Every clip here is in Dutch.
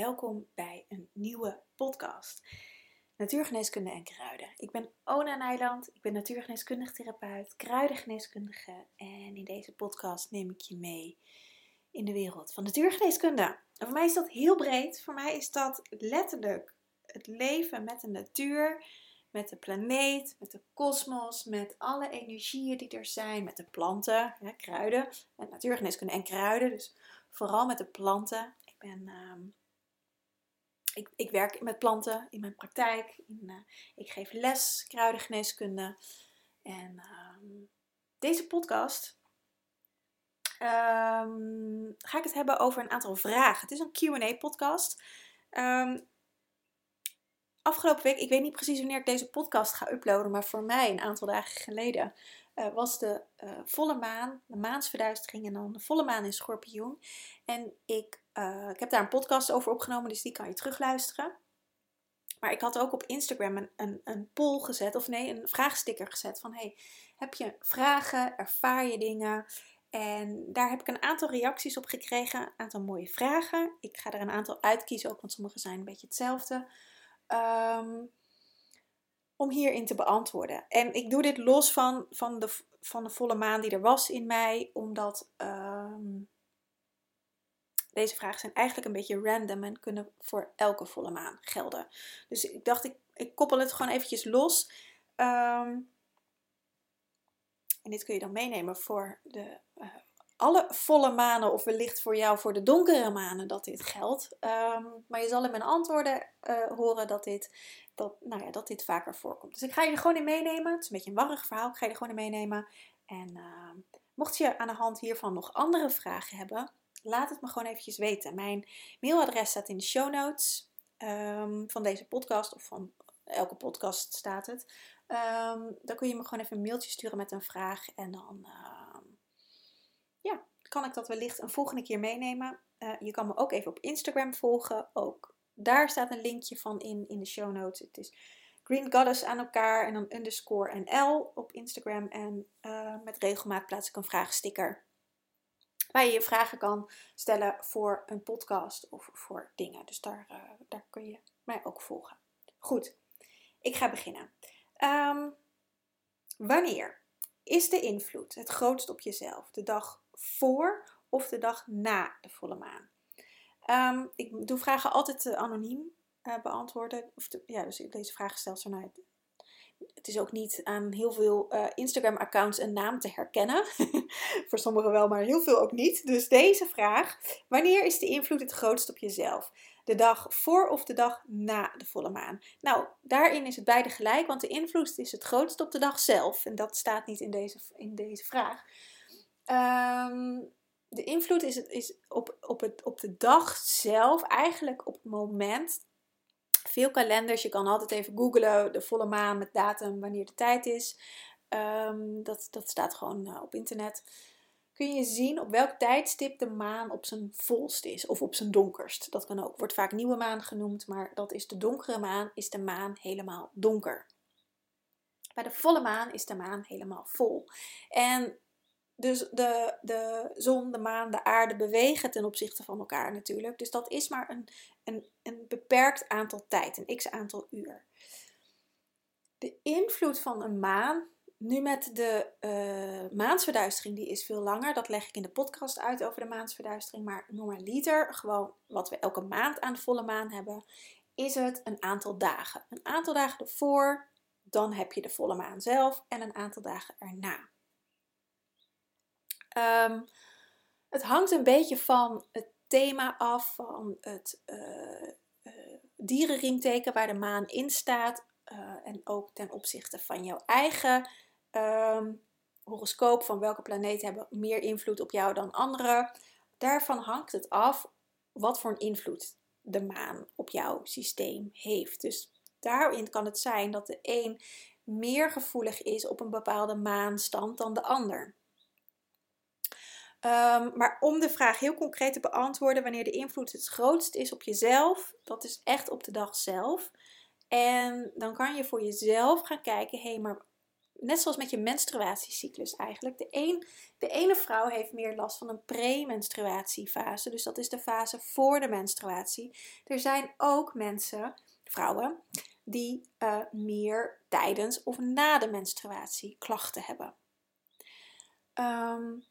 welkom bij een nieuwe podcast. Natuurgeneeskunde en kruiden. Ik ben Ona Nijland, ik ben natuurgeneeskundig therapeut, kruidengeneeskundige en in deze podcast neem ik je mee in de wereld van natuurgeneeskunde. En voor mij is dat heel breed. Voor mij is dat letterlijk het leven met de natuur, met de planeet, met de kosmos, met alle energieën die er zijn, met de planten, kruiden, met natuurgeneeskunde en kruiden. Dus vooral met de planten. Ik ben ehm, ik, ik, werk met planten in mijn praktijk. In, uh, ik geef les kruidengeneeskunde. En um, deze podcast um, ga ik het hebben over een aantal vragen. Het is een Q&A-podcast. Um, afgelopen week, ik weet niet precies wanneer ik deze podcast ga uploaden, maar voor mij een aantal dagen geleden uh, was de uh, volle maan, de maansverduistering en dan de volle maan in Schorpioen. En ik, uh, ik heb daar een podcast over opgenomen, dus die kan je terugluisteren. Maar ik had ook op Instagram een, een, een poll gezet, of nee, een vraagsticker gezet van hey, heb je vragen, ervaar je dingen? En daar heb ik een aantal reacties op gekregen, een aantal mooie vragen. Ik ga er een aantal uitkiezen, ook want sommige zijn een beetje hetzelfde. Um, om hierin te beantwoorden. En ik doe dit los van, van, de, van de volle maan die er was in mei, omdat um, deze vragen zijn eigenlijk een beetje random en kunnen voor elke volle maan gelden. Dus ik dacht, ik, ik koppel het gewoon eventjes los. Um, en dit kun je dan meenemen voor de, uh, alle volle manen, of wellicht voor jou voor de donkere manen dat dit geldt. Um, maar je zal in mijn antwoorden uh, horen dat dit dat, nou ja, dat dit vaker voorkomt. Dus ik ga je er gewoon in meenemen. Het is een beetje een warrig verhaal. Ik ga je er gewoon in meenemen. En uh, mocht je aan de hand hiervan nog andere vragen hebben, laat het me gewoon eventjes weten. Mijn mailadres staat in de show notes um, van deze podcast. Of van elke podcast staat het. Um, dan kun je me gewoon even een mailtje sturen met een vraag. En dan uh, ja, kan ik dat wellicht een volgende keer meenemen. Uh, je kan me ook even op Instagram volgen. Ook daar staat een linkje van in, in de show notes. Het is Green Goddess aan elkaar en dan underscore NL op Instagram. En uh, met regelmaat plaats ik een vraagsticker. Waar je je vragen kan stellen voor een podcast of voor dingen. Dus daar, uh, daar kun je mij ook volgen. Goed, ik ga beginnen. Um, wanneer is de invloed het grootst op jezelf? De dag voor of de dag na de volle maan? Um, ik doe vragen altijd uh, anoniem uh, beantwoorden. Of ja, dus deze vraag stelt vanuit. Het is ook niet aan heel veel uh, Instagram-accounts een naam te herkennen. Voor sommigen wel, maar heel veel ook niet. Dus deze vraag: wanneer is de invloed het grootst op jezelf? De dag voor of de dag na de volle maan? Nou, daarin is het beide gelijk, want de invloed is het grootst op de dag zelf. En dat staat niet in deze, in deze vraag. Um, de invloed is, is op, op, het, op de dag zelf, eigenlijk op het moment. Veel kalenders, je kan altijd even googlen, de volle maan met datum, wanneer de tijd is. Um, dat, dat staat gewoon uh, op internet. Kun je zien op welk tijdstip de maan op zijn volst is of op zijn donkerst. Dat kan ook, wordt vaak nieuwe maan genoemd, maar dat is de donkere maan, is de maan helemaal donker. Bij de volle maan is de maan helemaal vol. En dus de, de zon, de maan, de aarde bewegen ten opzichte van elkaar natuurlijk. Dus dat is maar een, een, een beperkt aantal tijd, een x aantal uur. De invloed van een maan, nu met de uh, maansverduistering, die is veel langer. Dat leg ik in de podcast uit over de maansverduistering. Maar normaliter, gewoon wat we elke maand aan de volle maan hebben, is het een aantal dagen. Een aantal dagen ervoor, dan heb je de volle maan zelf en een aantal dagen erna. Um, het hangt een beetje van het thema af, van het uh, uh, dierenriemteken waar de maan in staat. Uh, en ook ten opzichte van jouw eigen um, horoscoop, van welke planeten hebben meer invloed op jou dan andere. Daarvan hangt het af wat voor een invloed de maan op jouw systeem heeft. Dus daarin kan het zijn dat de een meer gevoelig is op een bepaalde maanstand dan de ander. Um, maar om de vraag heel concreet te beantwoorden, wanneer de invloed het grootst is op jezelf, dat is echt op de dag zelf. En dan kan je voor jezelf gaan kijken, hé, hey, maar net zoals met je menstruatiecyclus eigenlijk. De, de ene vrouw heeft meer last van een premenstruatiefase. Dus dat is de fase voor de menstruatie. Er zijn ook mensen, vrouwen, die uh, meer tijdens of na de menstruatie klachten hebben. Um,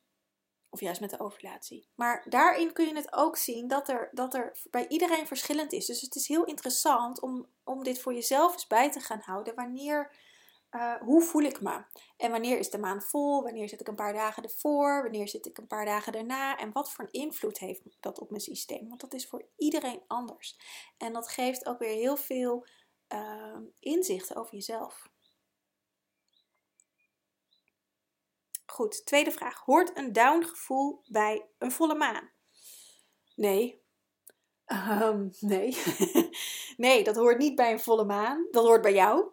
of juist met de ovulatie. Maar daarin kun je het ook zien dat er, dat er bij iedereen verschillend is. Dus het is heel interessant om, om dit voor jezelf eens bij te gaan houden. Wanneer, uh, hoe voel ik me? En wanneer is de maan vol? Wanneer zit ik een paar dagen ervoor? Wanneer zit ik een paar dagen daarna? En wat voor een invloed heeft dat op mijn systeem? Want dat is voor iedereen anders. En dat geeft ook weer heel veel uh, inzichten over jezelf. Goed, tweede vraag. Hoort een down gevoel bij een volle maan? Nee. Um, nee. nee, dat hoort niet bij een volle maan. Dat hoort bij jou.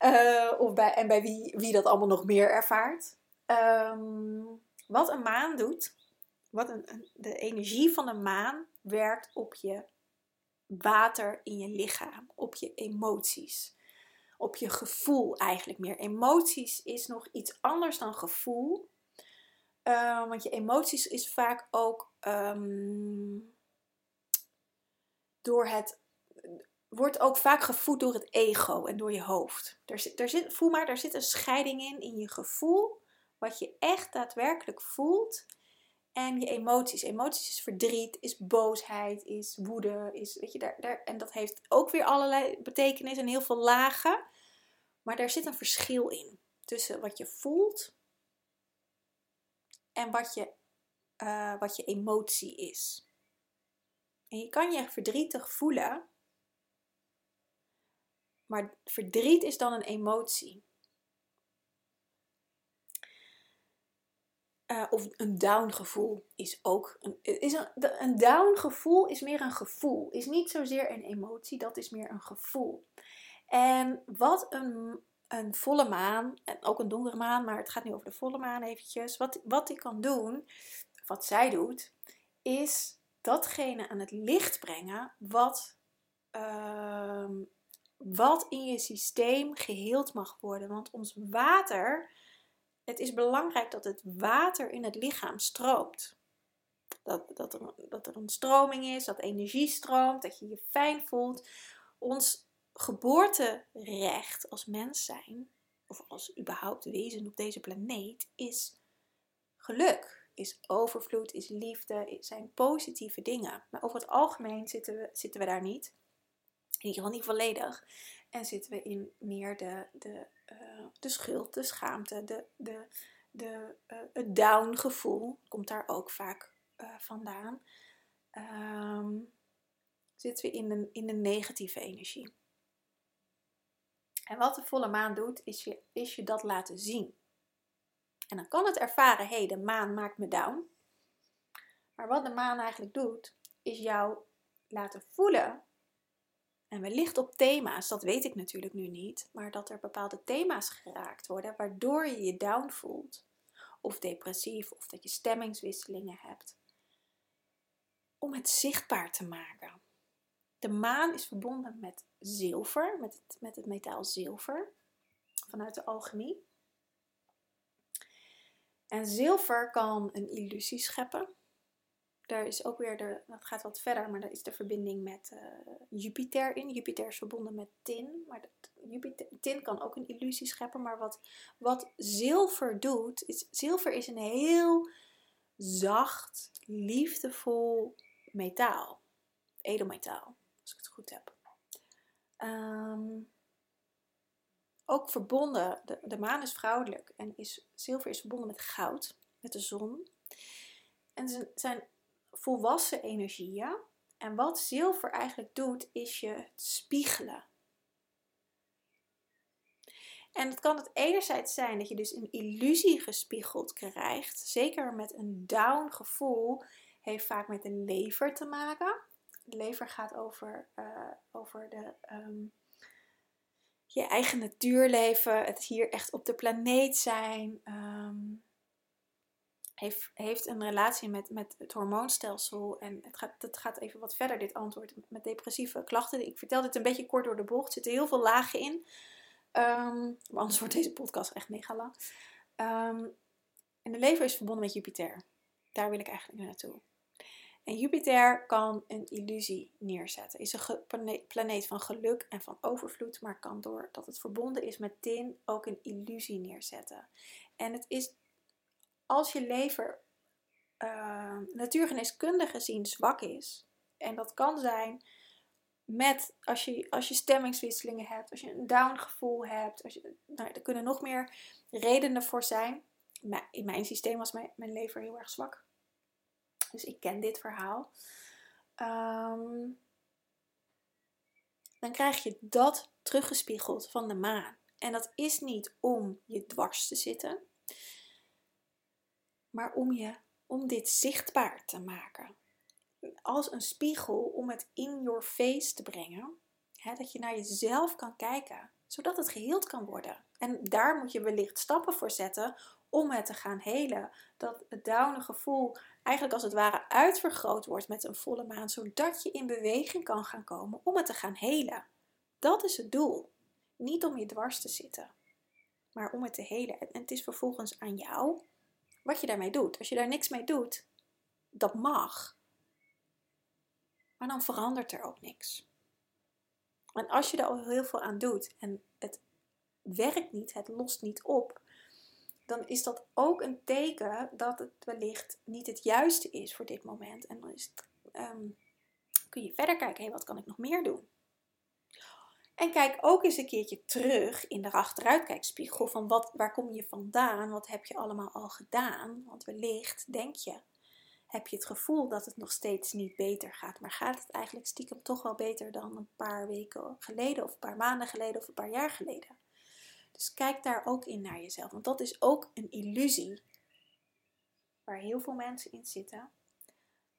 Uh, of bij, en bij wie, wie dat allemaal nog meer ervaart. Um, wat een maan doet, wat een, de energie van een maan werkt op je water in je lichaam, op je emoties op je gevoel eigenlijk meer. Emoties is nog iets anders dan gevoel. Uh, want je emoties is vaak ook um, door het. Wordt ook vaak gevoed door het ego en door je hoofd. Er zit, er zit, voel maar, er zit een scheiding in, in je gevoel. Wat je echt daadwerkelijk voelt. En je emoties. Emoties is verdriet, is boosheid, is woede. Is, weet je, daar, daar, en dat heeft ook weer allerlei betekenis en heel veel lagen. Maar daar zit een verschil in tussen wat je voelt en wat je, uh, wat je emotie is. En je kan je verdrietig voelen, maar verdriet is dan een emotie. Uh, of een down gevoel is ook een, is een, een down gevoel is meer een gevoel, is niet zozeer een emotie, dat is meer een gevoel. En wat een, een volle maan, en ook een donkere maan, maar het gaat nu over de volle maan eventjes. Wat, wat die kan doen, wat zij doet, is datgene aan het licht brengen wat, uh, wat in je systeem geheeld mag worden. Want ons water, het is belangrijk dat het water in het lichaam stroomt. Dat, dat, er, dat er een stroming is, dat energie stroomt, dat je je fijn voelt. Ons geboorterecht als mens zijn, of als überhaupt wezen op deze planeet, is geluk, is overvloed, is liefde, zijn positieve dingen. Maar over het algemeen zitten we, zitten we daar niet. In ieder geval niet volledig. En zitten we in meer de, de, uh, de schuld, de schaamte, de, de, de, uh, het down gevoel. Komt daar ook vaak uh, vandaan. Um, zitten we in de, in de negatieve energie. En wat de volle maan doet, is je, is je dat laten zien. En dan kan het ervaren, hé, hey, de maan maakt me down. Maar wat de maan eigenlijk doet, is jou laten voelen. En wellicht op thema's, dat weet ik natuurlijk nu niet, maar dat er bepaalde thema's geraakt worden waardoor je je down voelt. Of depressief, of dat je stemmingswisselingen hebt. Om het zichtbaar te maken. De maan is verbonden met zilver, met het, met het metaal zilver, vanuit de alchemie. En zilver kan een illusie scheppen. Daar is ook weer de, dat gaat wat verder, maar daar is de verbinding met uh, Jupiter in. Jupiter is verbonden met tin, maar Jupiter, tin kan ook een illusie scheppen. Maar wat, wat zilver doet, is zilver is een heel zacht, liefdevol metaal, edelmetaal ik het goed heb. Um, ook verbonden, de, de maan is vrouwelijk en is, zilver is verbonden met goud, met de zon. En ze zijn volwassen energieën. En wat zilver eigenlijk doet, is je spiegelen. En het kan het enerzijds zijn dat je dus een illusie gespiegeld krijgt. Zeker met een down gevoel heeft vaak met de lever te maken de lever gaat over, uh, over de, um, je eigen natuurleven, het hier echt op de planeet zijn. Um, heeft, heeft een relatie met, met het hormoonstelsel. En het gaat, het gaat even wat verder, dit antwoord, met depressieve klachten. Ik vertel dit een beetje kort door de bocht. Er zitten heel veel lagen in. Um, anders wordt deze podcast echt mega lang. En de lever is verbonden met Jupiter. Daar wil ik eigenlijk naartoe. En Jupiter kan een illusie neerzetten. Is een planeet van geluk en van overvloed, maar kan doordat het verbonden is met tin ook een illusie neerzetten. En het is als je lever uh, natuurgeneeskundig gezien zwak is, en dat kan zijn met als je, als je stemmingswisselingen hebt, als je een down gevoel hebt, als je, nou, er kunnen nog meer redenen voor zijn. In mijn systeem was mijn lever heel erg zwak. Dus ik ken dit verhaal. Ehm, dan krijg je dat teruggespiegeld van de maan. En dat is niet om je dwars te zitten, maar om, je, om dit zichtbaar te maken. Als een spiegel om het in your face te brengen. Hè, dat je naar jezelf kan kijken, zodat het geheeld kan worden. En daar moet je wellicht stappen voor zetten om het te gaan helen. Dat het downe gevoel eigenlijk als het ware uitvergroot wordt met een volle maan, zodat je in beweging kan gaan komen om het te gaan helen. Dat is het doel. Niet om je dwars te zitten, maar om het te helen. En het is vervolgens aan jou wat je daarmee doet. Als je daar niks mee doet, dat mag. Maar dan verandert er ook niks. En als je er al heel veel aan doet en het werkt niet, het lost niet op, dan is dat ook een teken dat het wellicht niet het juiste is voor dit moment. En dan is het, ehm, kun je verder kijken, hé, wat kan ik nog meer doen? En kijk ook eens een keertje terug in de achteruitkijkspiegel van wat, waar kom je vandaan? Wat heb je allemaal al gedaan? Want wellicht denk je, heb je het gevoel dat het nog steeds niet beter gaat. Maar gaat het eigenlijk stiekem toch wel beter dan een paar weken geleden of een paar maanden geleden of een paar jaar geleden? Dus kijk daar ook in naar jezelf, want dat is ook een illusie waar heel veel mensen in zitten.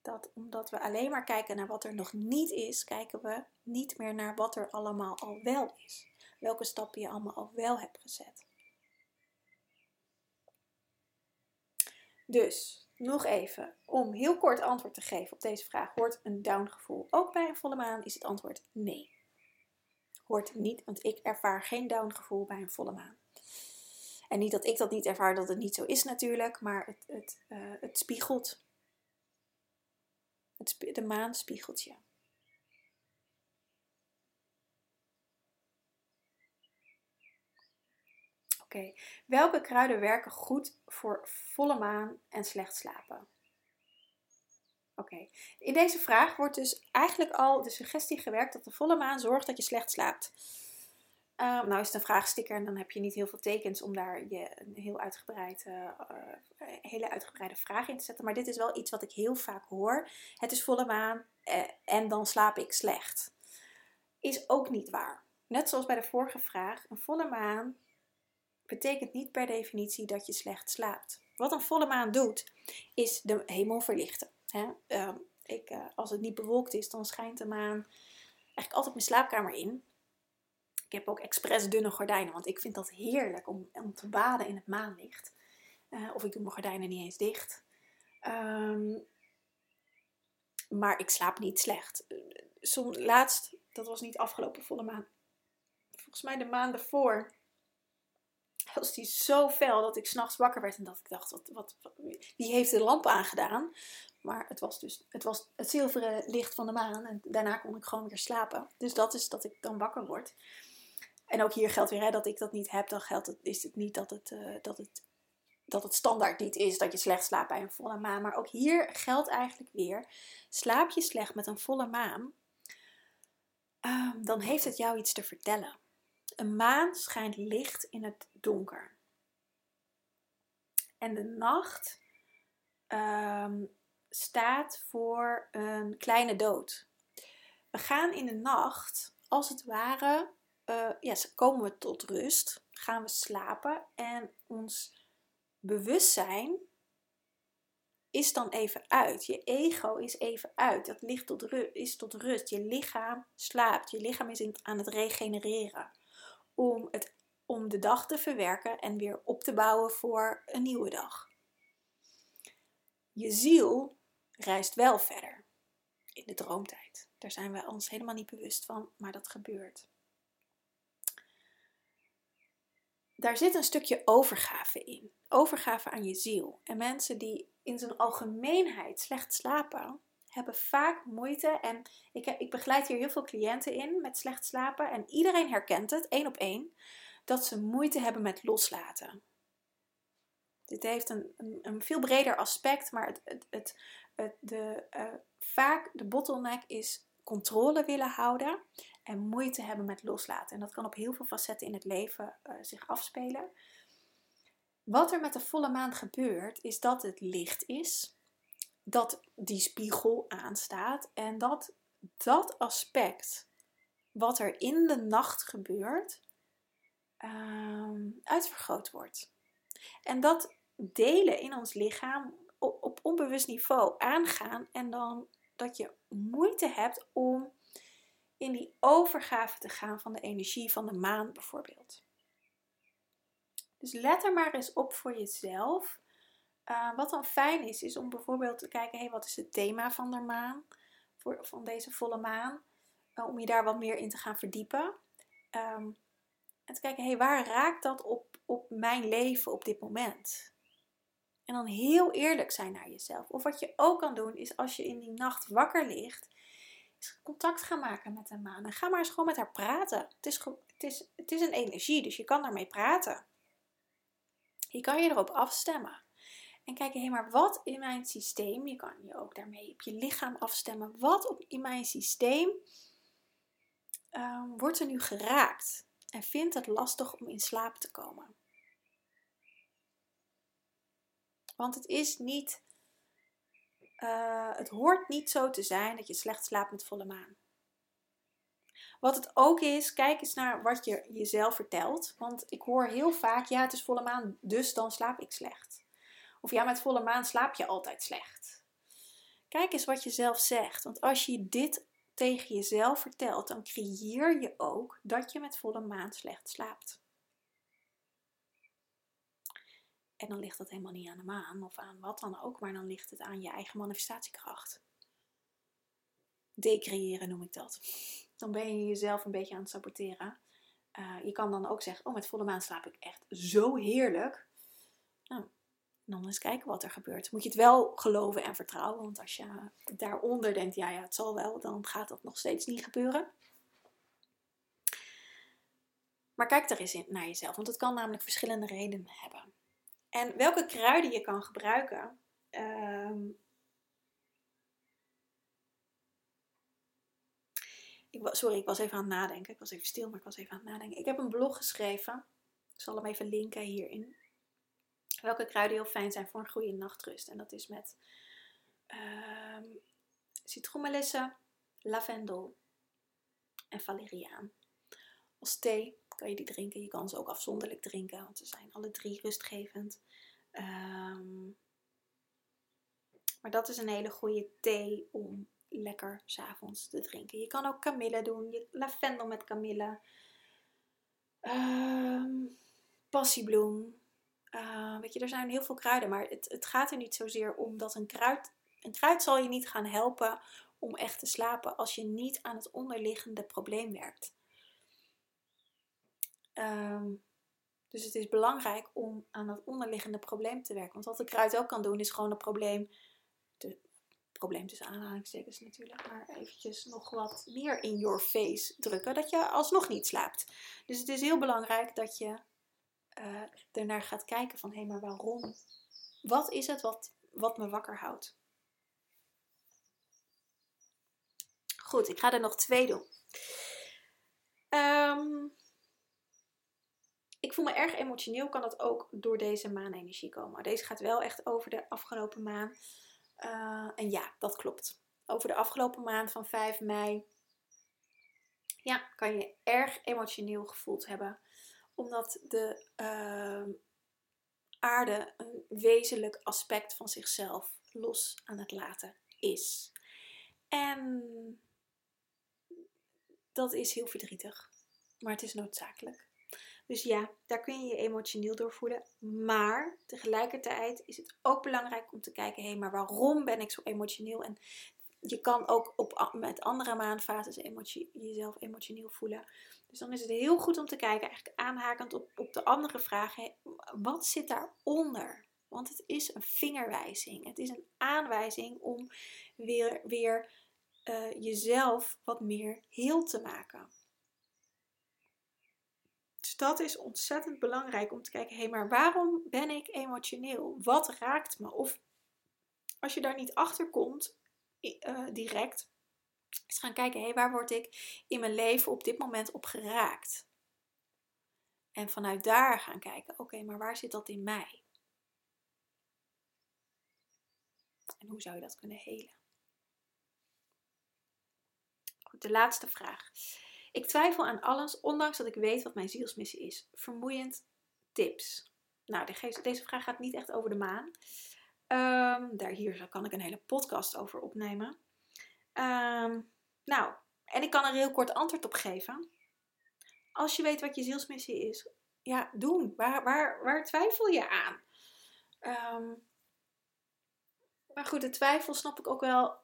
Dat omdat we alleen maar kijken naar wat er nog niet is, kijken we niet meer naar wat er allemaal al wel is. Welke stappen je allemaal al wel hebt gezet. Dus, nog even, om heel kort antwoord te geven op deze vraag. Hoort een down gevoel ook bij een volle maan? Is het antwoord nee hoort niet, want ik ervaar geen down gevoel bij een volle maan. En niet dat ik dat niet ervaar, dat het niet zo is natuurlijk, maar het, het, uh, het spiegelt. Het, de maan spiegelt je. Oké, welke kruiden werken goed voor volle maan en slecht slapen? Oké, in deze vraag wordt dus eigenlijk al de suggestie gewerkt dat de volle maan zorgt dat je slecht slaapt. Uh, nou is het een vraagsticker en dan heb je niet heel veel tekens om daar je een heel uitgebreid, uh, hele uitgebreide vraag in te zetten. Maar dit is wel iets wat ik heel vaak hoor. Het is volle maan en dan slaap ik slecht. Is ook niet waar. Net zoals bij de vorige vraag, een volle maan betekent niet per definitie dat je slecht slaapt. Wat een volle maan doet, is de hemel verlichten. Hè? Ehm, ik, uh, als het niet bewolkt is, dan schijnt de maan eigenlijk altijd mijn slaapkamer in. Ik heb ook expres dunne gordijnen, want ik vind dat heerlijk om, om te baden in het maanlicht. Uh, of ik doe mijn gordijnen niet eens dicht. Um, maar ik slaap niet slecht. Som, laatst, dat was niet afgelopen volle maan. Volgens mij de maand ervoor was die zo fel dat ik s'nachts wakker werd en dat ik dacht, wat, wat, wie heeft de lamp aangedaan? Maar het was dus het, was het zilveren licht van de maan. En daarna kon ik gewoon weer slapen. Dus dat is dat ik dan wakker word. En ook hier geldt weer hè, dat ik dat niet heb. Dan geldt het, is het niet dat het, uh, dat, het, dat het standaard niet is dat je slecht slaapt bij een volle maan. Maar ook hier geldt eigenlijk weer. Slaap je slecht met een volle maan. Um, dan heeft het jou iets te vertellen. Een maan schijnt licht in het donker. En de nacht um, staat voor een kleine dood. We gaan in de nacht, als het ware, uh, ja, komen we tot rust, gaan we slapen en ons bewustzijn is dan even uit. Je ego is even uit. Dat ligt tot is tot rust. Je lichaam slaapt. Je lichaam is aan het regenereren. Om, het, om de dag te verwerken en weer op te bouwen voor een nieuwe dag. Je ziel reist wel verder in de droomtijd. Daar zijn we ons helemaal niet bewust van, maar dat gebeurt. daar zit een stukje overgave in. Overgave aan je ziel. En mensen die in zijn algemeenheid slecht slapen, hebben vaak moeite. En ik, ik begeleid hier heel veel cliënten in met slecht slapen. En iedereen herkent het, één op één, dat ze moeite hebben met loslaten. Dit heeft een, een, veel breder aspect, maar het, het, het, de, uh, vaak de bottleneck is controle willen houden en moeite hebben met loslaten. En dat kan op heel veel facetten in het leven uh, zich afspelen. Wat er met de volle maan gebeurt, is dat het licht is, dat die spiegel aanstaat en dat dat aspect wat er in de nacht gebeurt, uh, uitvergroot wordt. En dat delen in ons lichaam op, op onbewust niveau aangaan en dan dat je moeite hebt om in die overgave te gaan van de energie van de maan bijvoorbeeld. Dus let er maar eens op voor jezelf. Uh, wat dan fijn is, is om bijvoorbeeld te kijken, hey, wat is het thema van de maan, voor, van deze volle maan, uh, om je daar wat meer in te gaan verdiepen. Um, en te kijken, hey, waar raakt dat op, op mijn leven op dit moment? En dan heel eerlijk zijn naar jezelf. Of wat je ook kan doen, is als je in die nacht wakker ligt, is contact gaan maken met de maan. En ga maar eens gewoon met haar praten. Het is, het is, het is een energie, dus je kan daarmee praten. Je kan je erop afstemmen. En kijken, hé, maar wat in mijn systeem, je kan je ook daarmee op je lichaam afstemmen, wat op, in mijn systeem um, wordt er nu geraakt? En vindt het lastig om in slaap te komen? Want het is niet, uh, het hoort niet zo te zijn dat je slecht slaapt met volle maan. Wat het ook is, kijk eens naar wat je jezelf vertelt. Want ik hoor heel vaak, ja het is volle maan, dus dan slaap ik slecht. Of ja, met volle maan slaap je altijd slecht. Kijk eens wat je zelf zegt. Want als je dit tegen jezelf vertelt, dan creëer je ook dat je met volle maan slecht slaapt. En dan ligt dat helemaal niet aan de maan of aan wat dan ook, maar dan ligt het aan je eigen manifestatiekracht. Decreëren noem ik dat. Dan ben je jezelf een beetje aan het saboteren. Uh, je kan dan ook zeggen: Oh, met volle maan slaap ik echt zo heerlijk. Nou, dan eens kijken wat er gebeurt. Moet je het wel geloven en vertrouwen, want als je daaronder denkt: Ja, ja, het zal wel, dan gaat dat nog steeds niet gebeuren. Maar kijk er eens naar jezelf, want het kan namelijk verschillende redenen hebben. En welke kruiden je kan gebruiken. Um, ik, sorry, ik was even aan het nadenken. Ik was even stil, maar ik was even aan het nadenken. Ik heb een blog geschreven. Ik zal hem even linken hierin. Welke kruiden heel fijn zijn voor een goede nachtrust. En dat is met citroenmelisse, lavendel en valeriaan. Als thee kan je die drinken. Je kan ze ook afzonderlijk drinken, want ze zijn alle drie rustgevend. Um, maar dat is een hele goede thee om lekker s'avonds te drinken. Je kan ook kamille doen, je, lavendel met kamille, um, passiebloem. Uh, weet je, er zijn heel veel kruiden, maar het, het gaat er niet zozeer om dat een kruid. Een kruid zal je niet gaan helpen om echt te slapen als je niet aan het onderliggende probleem werkt. Um, dus het is belangrijk om aan dat onderliggende probleem te werken. Want wat de kruid ook kan doen, is gewoon het probleem, de, probleem tussen aanhalingstekens natuurlijk, maar eventjes nog wat meer in your face drukken, dat je alsnog niet slaapt. Dus het is heel belangrijk dat je uh, ernaar gaat kijken van, hé, hey, maar waarom? Wat is het wat, wat me wakker houdt? Goed, ik ga er nog twee doen. Um, ik voel me erg emotioneel, kan dat ook door deze maanenergie komen. Deze gaat wel echt over de afgelopen maan. Uh, en ja, dat klopt. Over de afgelopen maand van 5 mei. Ja, kan je erg emotioneel gevoeld hebben. Omdat de uh, aarde een wezenlijk aspect van zichzelf los aan het laten is. En dat is heel verdrietig. Maar het is noodzakelijk. Dus ja, daar kun je je emotioneel door voelen. Maar tegelijkertijd is het ook belangrijk om te kijken: hé, hey, maar waarom ben ik zo emotioneel? En je kan ook op, met andere maanfases emotie, jezelf emotioneel voelen. Dus dan is het heel goed om te kijken, eigenlijk aanhakend op, op de andere vragen, wat zit daaronder? Want het is een vingerwijzing. Het is een aanwijzing om weer, weer uh, jezelf wat meer heel te maken. Dus dat is ontzettend belangrijk om te kijken, hé, hey, maar waarom ben ik emotioneel? Wat raakt me? Of als je daar niet achter komt, uh, direct, is gaan kijken, hé, hey, waar word ik in mijn leven op dit moment op geraakt? En vanuit daar gaan kijken, oké, maar waar zit dat in mij? En hoe zou je dat kunnen helen? Goed, de laatste vraag. Ik twijfel aan alles, ondanks dat ik weet wat mijn zielsmissie is. Vermoeiend tips. Nou, deze vraag gaat niet echt over de maan. Um, daar hier kan ik een hele podcast over opnemen. Ehm, nou, en ik kan er heel kort antwoord op geven. Als je weet wat je zielsmissie is, ja, doen. Waar, waar, waar twijfel je aan? Um, maar goed, de twijfel snap ik ook wel.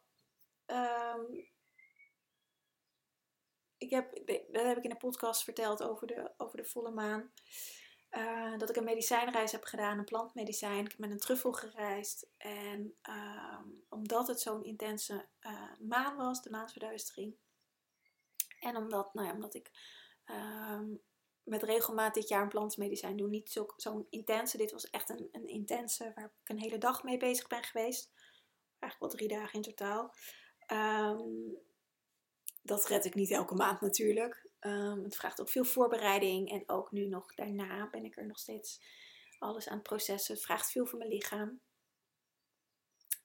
Ik heb, dat heb ik in de podcast verteld over de, over de volle maan. Uh, dat ik een medicijnreis heb gedaan, een plantmedicijn. Ik heb met een truffel gereisd. En um, omdat het zo'n intense uh, maan was, de maansverduistering. En omdat, nou ja, omdat ik um, met regelmaat dit jaar een plantmedicijn doe. Niet zo'n zo intense. Dit was echt een, een intense waar ik een hele dag mee bezig ben geweest eigenlijk wel drie dagen in totaal. Ehm, dat red ik niet elke maand natuurlijk. Um, het vraagt ook veel voorbereiding. En ook nu nog daarna ben ik er nog steeds alles aan het processen. Het vraagt veel van mijn lichaam.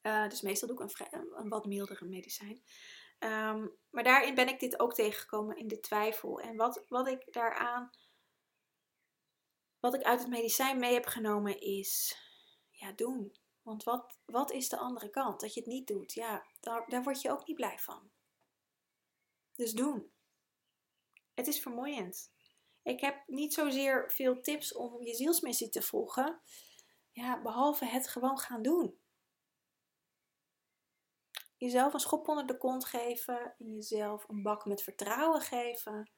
Uh, dus meestal doe ik een, een wat mildere medicijn. Um, maar daarin ben ik dit ook tegengekomen in de twijfel. En wat, wat ik daaraan, wat ik uit het medicijn mee heb genomen is, ja, doen. Want wat, wat is de andere kant? Dat je het niet doet, ja, daar, daar word je ook niet blij van. Dus doen. Het is vermoeiend. Ik heb niet zozeer veel tips om je zielsmissie te volgen. Ja, behalve het gewoon gaan doen. Jezelf een schop onder de kont geven. Jezelf een bak met vertrouwen geven.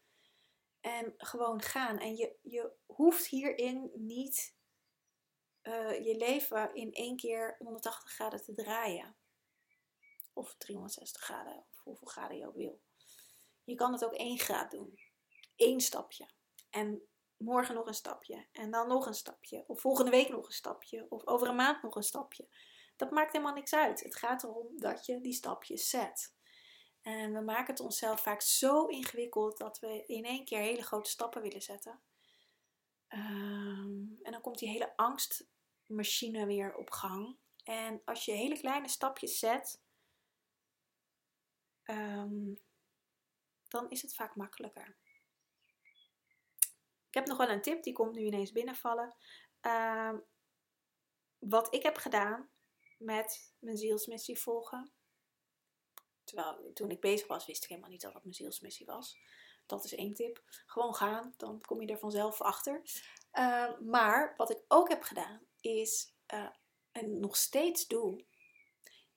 En gewoon gaan. En je, je hoeft hierin niet uh, je leven in één keer 180 graden te draaien. Of 360 graden, of hoeveel graden je ook wil. Je kan het ook één graad doen. Eén stapje. En morgen nog een stapje. En dan nog een stapje. Of volgende week nog een stapje. Of over een maand nog een stapje. Dat maakt helemaal niks uit. Het gaat erom dat je die stapjes zet. En we maken het onszelf vaak zo ingewikkeld dat we in één keer hele grote stappen willen zetten. Um, en dan komt die hele angst machine weer op gang. En als je hele kleine stapjes zet, ehm, dan is het vaak makkelijker. Ik heb nog wel een tip, die komt nu ineens binnenvallen. Um, wat ik heb gedaan met mijn zielsmissie volgen. Terwijl toen ik bezig was, wist ik helemaal niet dat dat mijn zielsmissie was. Dat is één tip. Gewoon gaan, dan kom je er vanzelf achter. Uh, maar wat ik ook heb gedaan, is, uh, en nog steeds doe,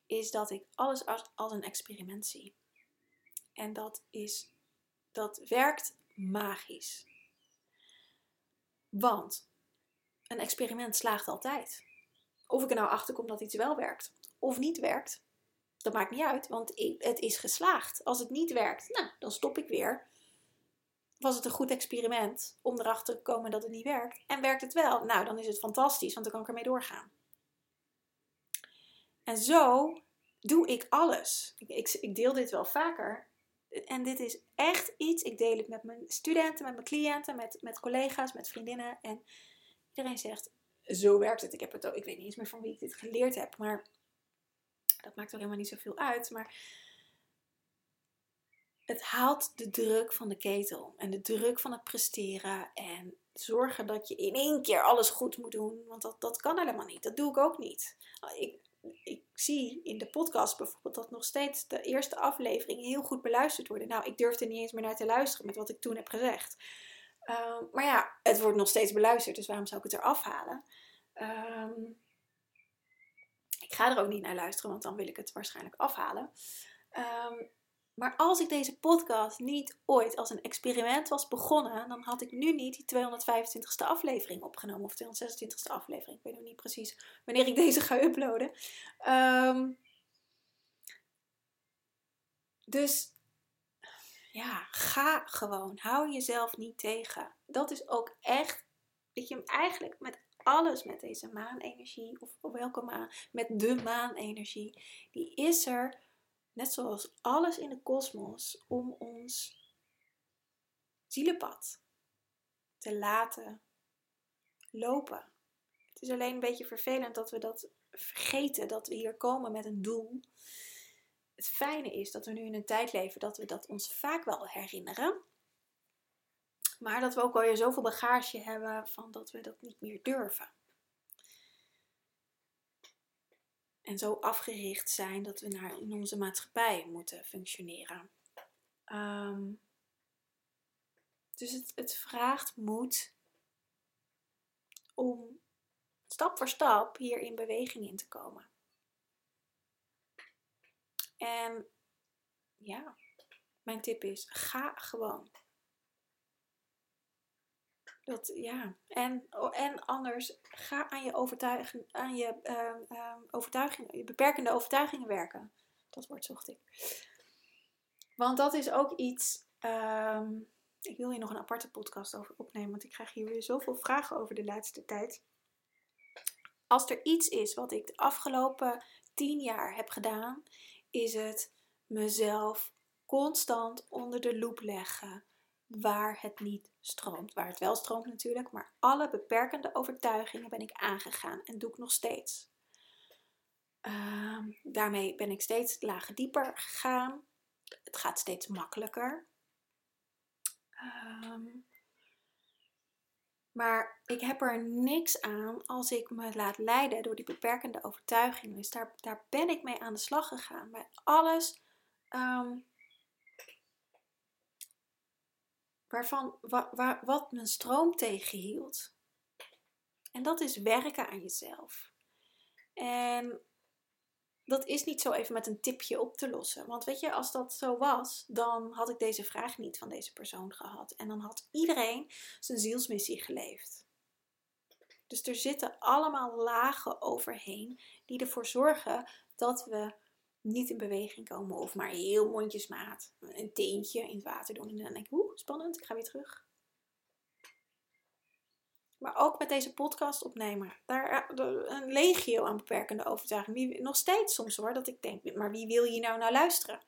is dat ik alles als, als een experiment zie. En dat is, dat werkt magisch. Want een experiment slaagt altijd. Of ik er nou achter kom dat iets wel werkt of niet werkt, dat maakt niet uit, want het is geslaagd. Als het niet werkt, nou, dan stop ik weer was het een goed experiment om erachter te komen dat het niet werkt. En werkt het wel? Nou, dan is het fantastisch, want dan kan ik ermee doorgaan. En zo doe ik alles. Ik, ik, ik, deel dit wel vaker. En dit is echt iets. Ik deel het met mijn studenten, met mijn cliënten, met, met collega's, met vriendinnen. En iedereen zegt: Zo werkt het. Ik, heb het ik weet niet eens meer van wie ik dit geleerd heb. Maar dat maakt ook helemaal niet zoveel uit. Maar het haalt de druk van de ketel en de druk van het presteren en zorgen dat je in één keer alles goed moet doen, want dat, dat kan helemaal niet. Dat doe ik ook niet. Ik, ik zie in de podcast bijvoorbeeld dat nog steeds de eerste afleveringen heel goed beluisterd worden. Nou, ik durfde niet eens meer naar te luisteren met wat ik toen heb gezegd. Ehm, maar ja, het wordt nog steeds beluisterd, dus waarom zou ik het eraf halen? Um, ik ga er ook niet naar luisteren, want dan wil ik het waarschijnlijk afhalen. Ehm, maar als ik deze podcast niet ooit als een experiment was begonnen, dan had ik nu niet die 225ste aflevering opgenomen. Of 226ste aflevering. Ik weet nog niet precies wanneer ik deze ga uploaden. Um, dus ja, ga gewoon. Hou jezelf niet tegen. Dat is ook echt, dat je hem eigenlijk met alles met deze maanenergie, of welke maan, met de maanenergie, die is er, net zoals alles in de kosmos, om ons zielenpad te laten lopen. Het is alleen een beetje vervelend dat we dat vergeten, dat we hier komen met een doel het fijne is dat we nu in een tijd leven dat we dat ons vaak wel herinneren. Maar dat we ook alweer zoveel bagage hebben van dat we dat niet meer durven. En zo afgericht zijn dat we naar, in onze maatschappij moeten functioneren. Ehm, dus het, het vraagt moed om stap voor stap hier in beweging in te komen. En ja, mijn tip is: ga gewoon. Dat, ja. En, en anders, ga aan je, overtuiging, aan je uh, overtuiging, je beperkende overtuigingen werken. Dat woord zocht ik. Want dat is ook iets. Ehm, ik wil hier nog een aparte podcast over opnemen, want ik krijg hier weer zoveel vragen over de laatste tijd. Als er iets is wat ik de afgelopen tien jaar heb gedaan, is het mezelf constant onder de loep leggen waar het niet stroomt. Waar het wel stroomt natuurlijk, maar alle beperkende overtuigingen ben ik aangegaan en doe ik nog steeds. Ehm, daarmee ben ik steeds lagen dieper gegaan. Het gaat steeds makkelijker. Ehm, maar ik heb er niks aan als ik me laat leiden door die beperkende overtuigingen. Dus daar, daar ben ik mee aan de slag gegaan. Bij alles ehm, waarvan, wa, wat mijn stroom tegenhield. En dat is werken aan jezelf. En dat is niet zo even met een tipje op te lossen. Want weet je, als dat zo was, dan had ik deze vraag niet van deze persoon gehad. En dan had iedereen zijn zielsmissie geleefd. Dus er zitten allemaal lagen overheen die ervoor zorgen dat we niet in beweging komen of maar heel mondjesmaat een teentje in het water doen. En dan denk ik, oeh, spannend, ik ga weer terug. Maar ook met deze podcast opnemen. Daar eh, een legio aan beperkende overtuiging. Wie, nog steeds soms hoor, dat ik denk, maar wie wil hier nou naar luisteren?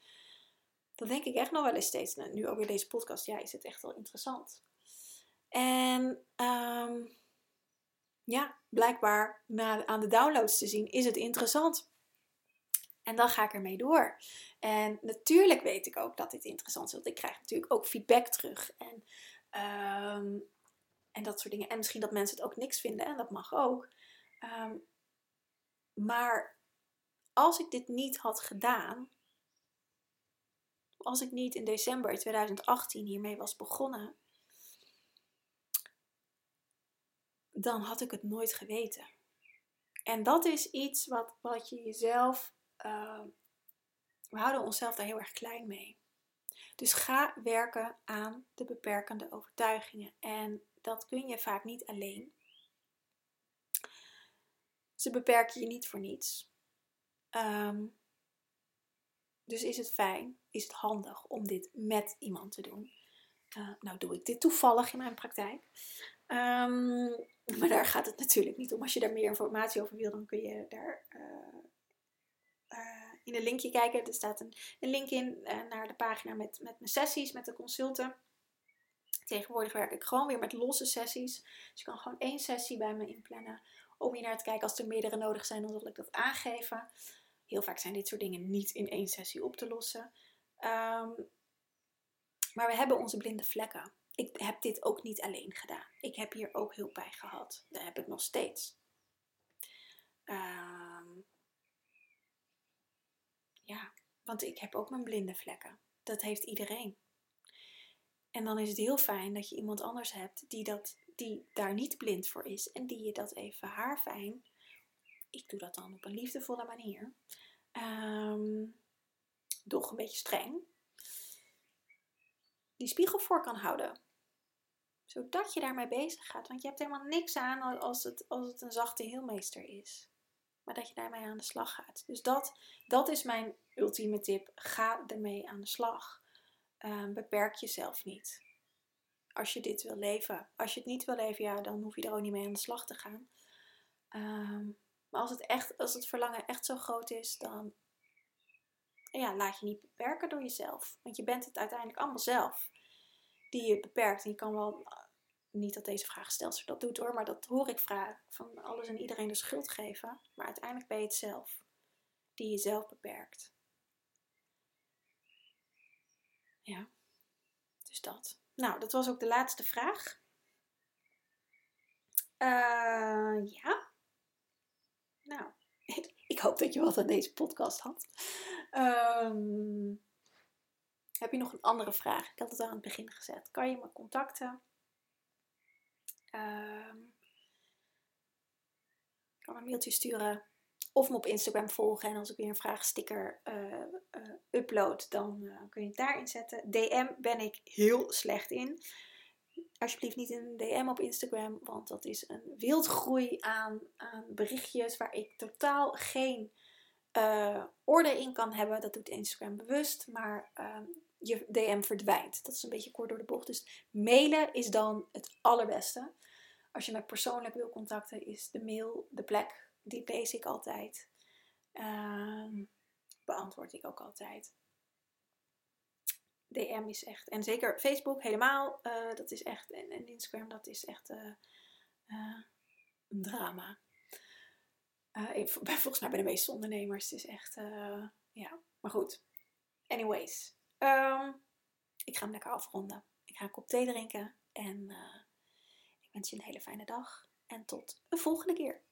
Dan denk ik echt nog wel eens steeds. Nou, nu ook weer deze podcast, ja, is het echt wel interessant. En um, ja, blijkbaar aan de downloads te zien, is het interessant. En dan ga ik ermee door. En natuurlijk weet ik ook dat dit interessant is. Want ik krijg natuurlijk ook feedback terug. En um, en dat soort dingen. En misschien dat mensen het ook niks vinden en dat mag ook. Ehm, maar als ik dit niet had gedaan, als ik niet in december 2018 hiermee was begonnen, dan had ik het nooit geweten. En dat is iets wat, wat je jezelf. Uh, we houden onszelf daar heel erg klein mee. Dus ga werken aan de beperkende overtuigingen. En dat kun je vaak niet alleen. Ze beperken je niet voor niets. Ehm, dus is het fijn, is het handig om dit met iemand te doen. Uh, nou doe ik dit toevallig in mijn praktijk. Ehm, maar daar gaat het natuurlijk niet om. Als je daar meer informatie over wil, dan kun je daar uh, uh, in een linkje kijken. Er staat een, een link in naar de pagina met, met mijn sessies, met de consulten. Tegenwoordig werk ik gewoon weer met losse sessies. Dus je kan gewoon één sessie bij me inplannen om hier naar te kijken. Als er meerdere nodig zijn, dan zal ik dat aangeven. Heel vaak zijn dit soort dingen niet in één sessie op te lossen. Ehm, maar we hebben onze blinde vlekken. Ik heb dit ook niet alleen gedaan. Ik heb hier ook hulp bij gehad. Dat heb ik nog steeds. Ehm, ja, want ik heb ook mijn blinde vlekken. Dat heeft iedereen. En dan is het heel fijn dat je iemand anders hebt die, dat, die daar niet blind voor is en die je dat even haarfijn, ik doe dat dan op een liefdevolle manier, um, doch een beetje streng, die spiegel voor kan houden. Zodat je daarmee bezig gaat. Want je hebt helemaal niks aan als het, als het een zachte heelmeester is. Maar dat je daarmee aan de slag gaat. Dus dat, dat is mijn ultieme tip. Ga ermee aan de slag. Ehm, beperk jezelf niet. Als je dit wil leven. Als je het niet wil leven, ja, dan hoef je er ook niet mee aan de slag te gaan. Ehm, maar als het, echt, als het verlangen echt zo groot is, dan ja, laat je niet beperken door jezelf. Want je bent het uiteindelijk allemaal zelf die je beperkt. En je kan wel, niet dat deze vraagstelster dat doet hoor, maar dat hoor ik vragen. Van alles en iedereen de schuld geven. Maar uiteindelijk ben je het zelf. Die jezelf beperkt. Ja, dus dat. Nou, dat was ook de laatste vraag. Uh, ja. Nou, ik hoop dat je wat aan deze podcast had. Um, heb je nog een andere vraag? Ik had het al aan het begin gezet. Kan je me contacten? Um, kan een mailtje sturen. Of me op Instagram volgen. En als ik weer een vraagsticker uh, uh, upload, dan uh, kun je het daarin zetten. DM ben ik heel slecht in. Alsjeblieft niet een DM op Instagram, want dat is een wildgroei aan, aan berichtjes waar ik totaal geen orde in kan hebben. Dat doet Instagram bewust. Maar ehm, je DM verdwijnt. Dat is een beetje kort door de bocht. Dus mailen is dan het allerbeste. Als je mij persoonlijk wil contacten, is de mail de plek. Die lees ik altijd. Uh, beantwoord ik ook altijd. DM is echt. En zeker Facebook helemaal. Uh, dat is echt. En, en, Instagram, dat is echt uh, uh, een drama. volgens mij bij de meeste ondernemers. Het is echt. ja, maar goed. Anyways. Um, ik ga hem lekker afronden. Ik ga een kop thee drinken. En ik wens je een hele fijne dag. En tot een volgende keer.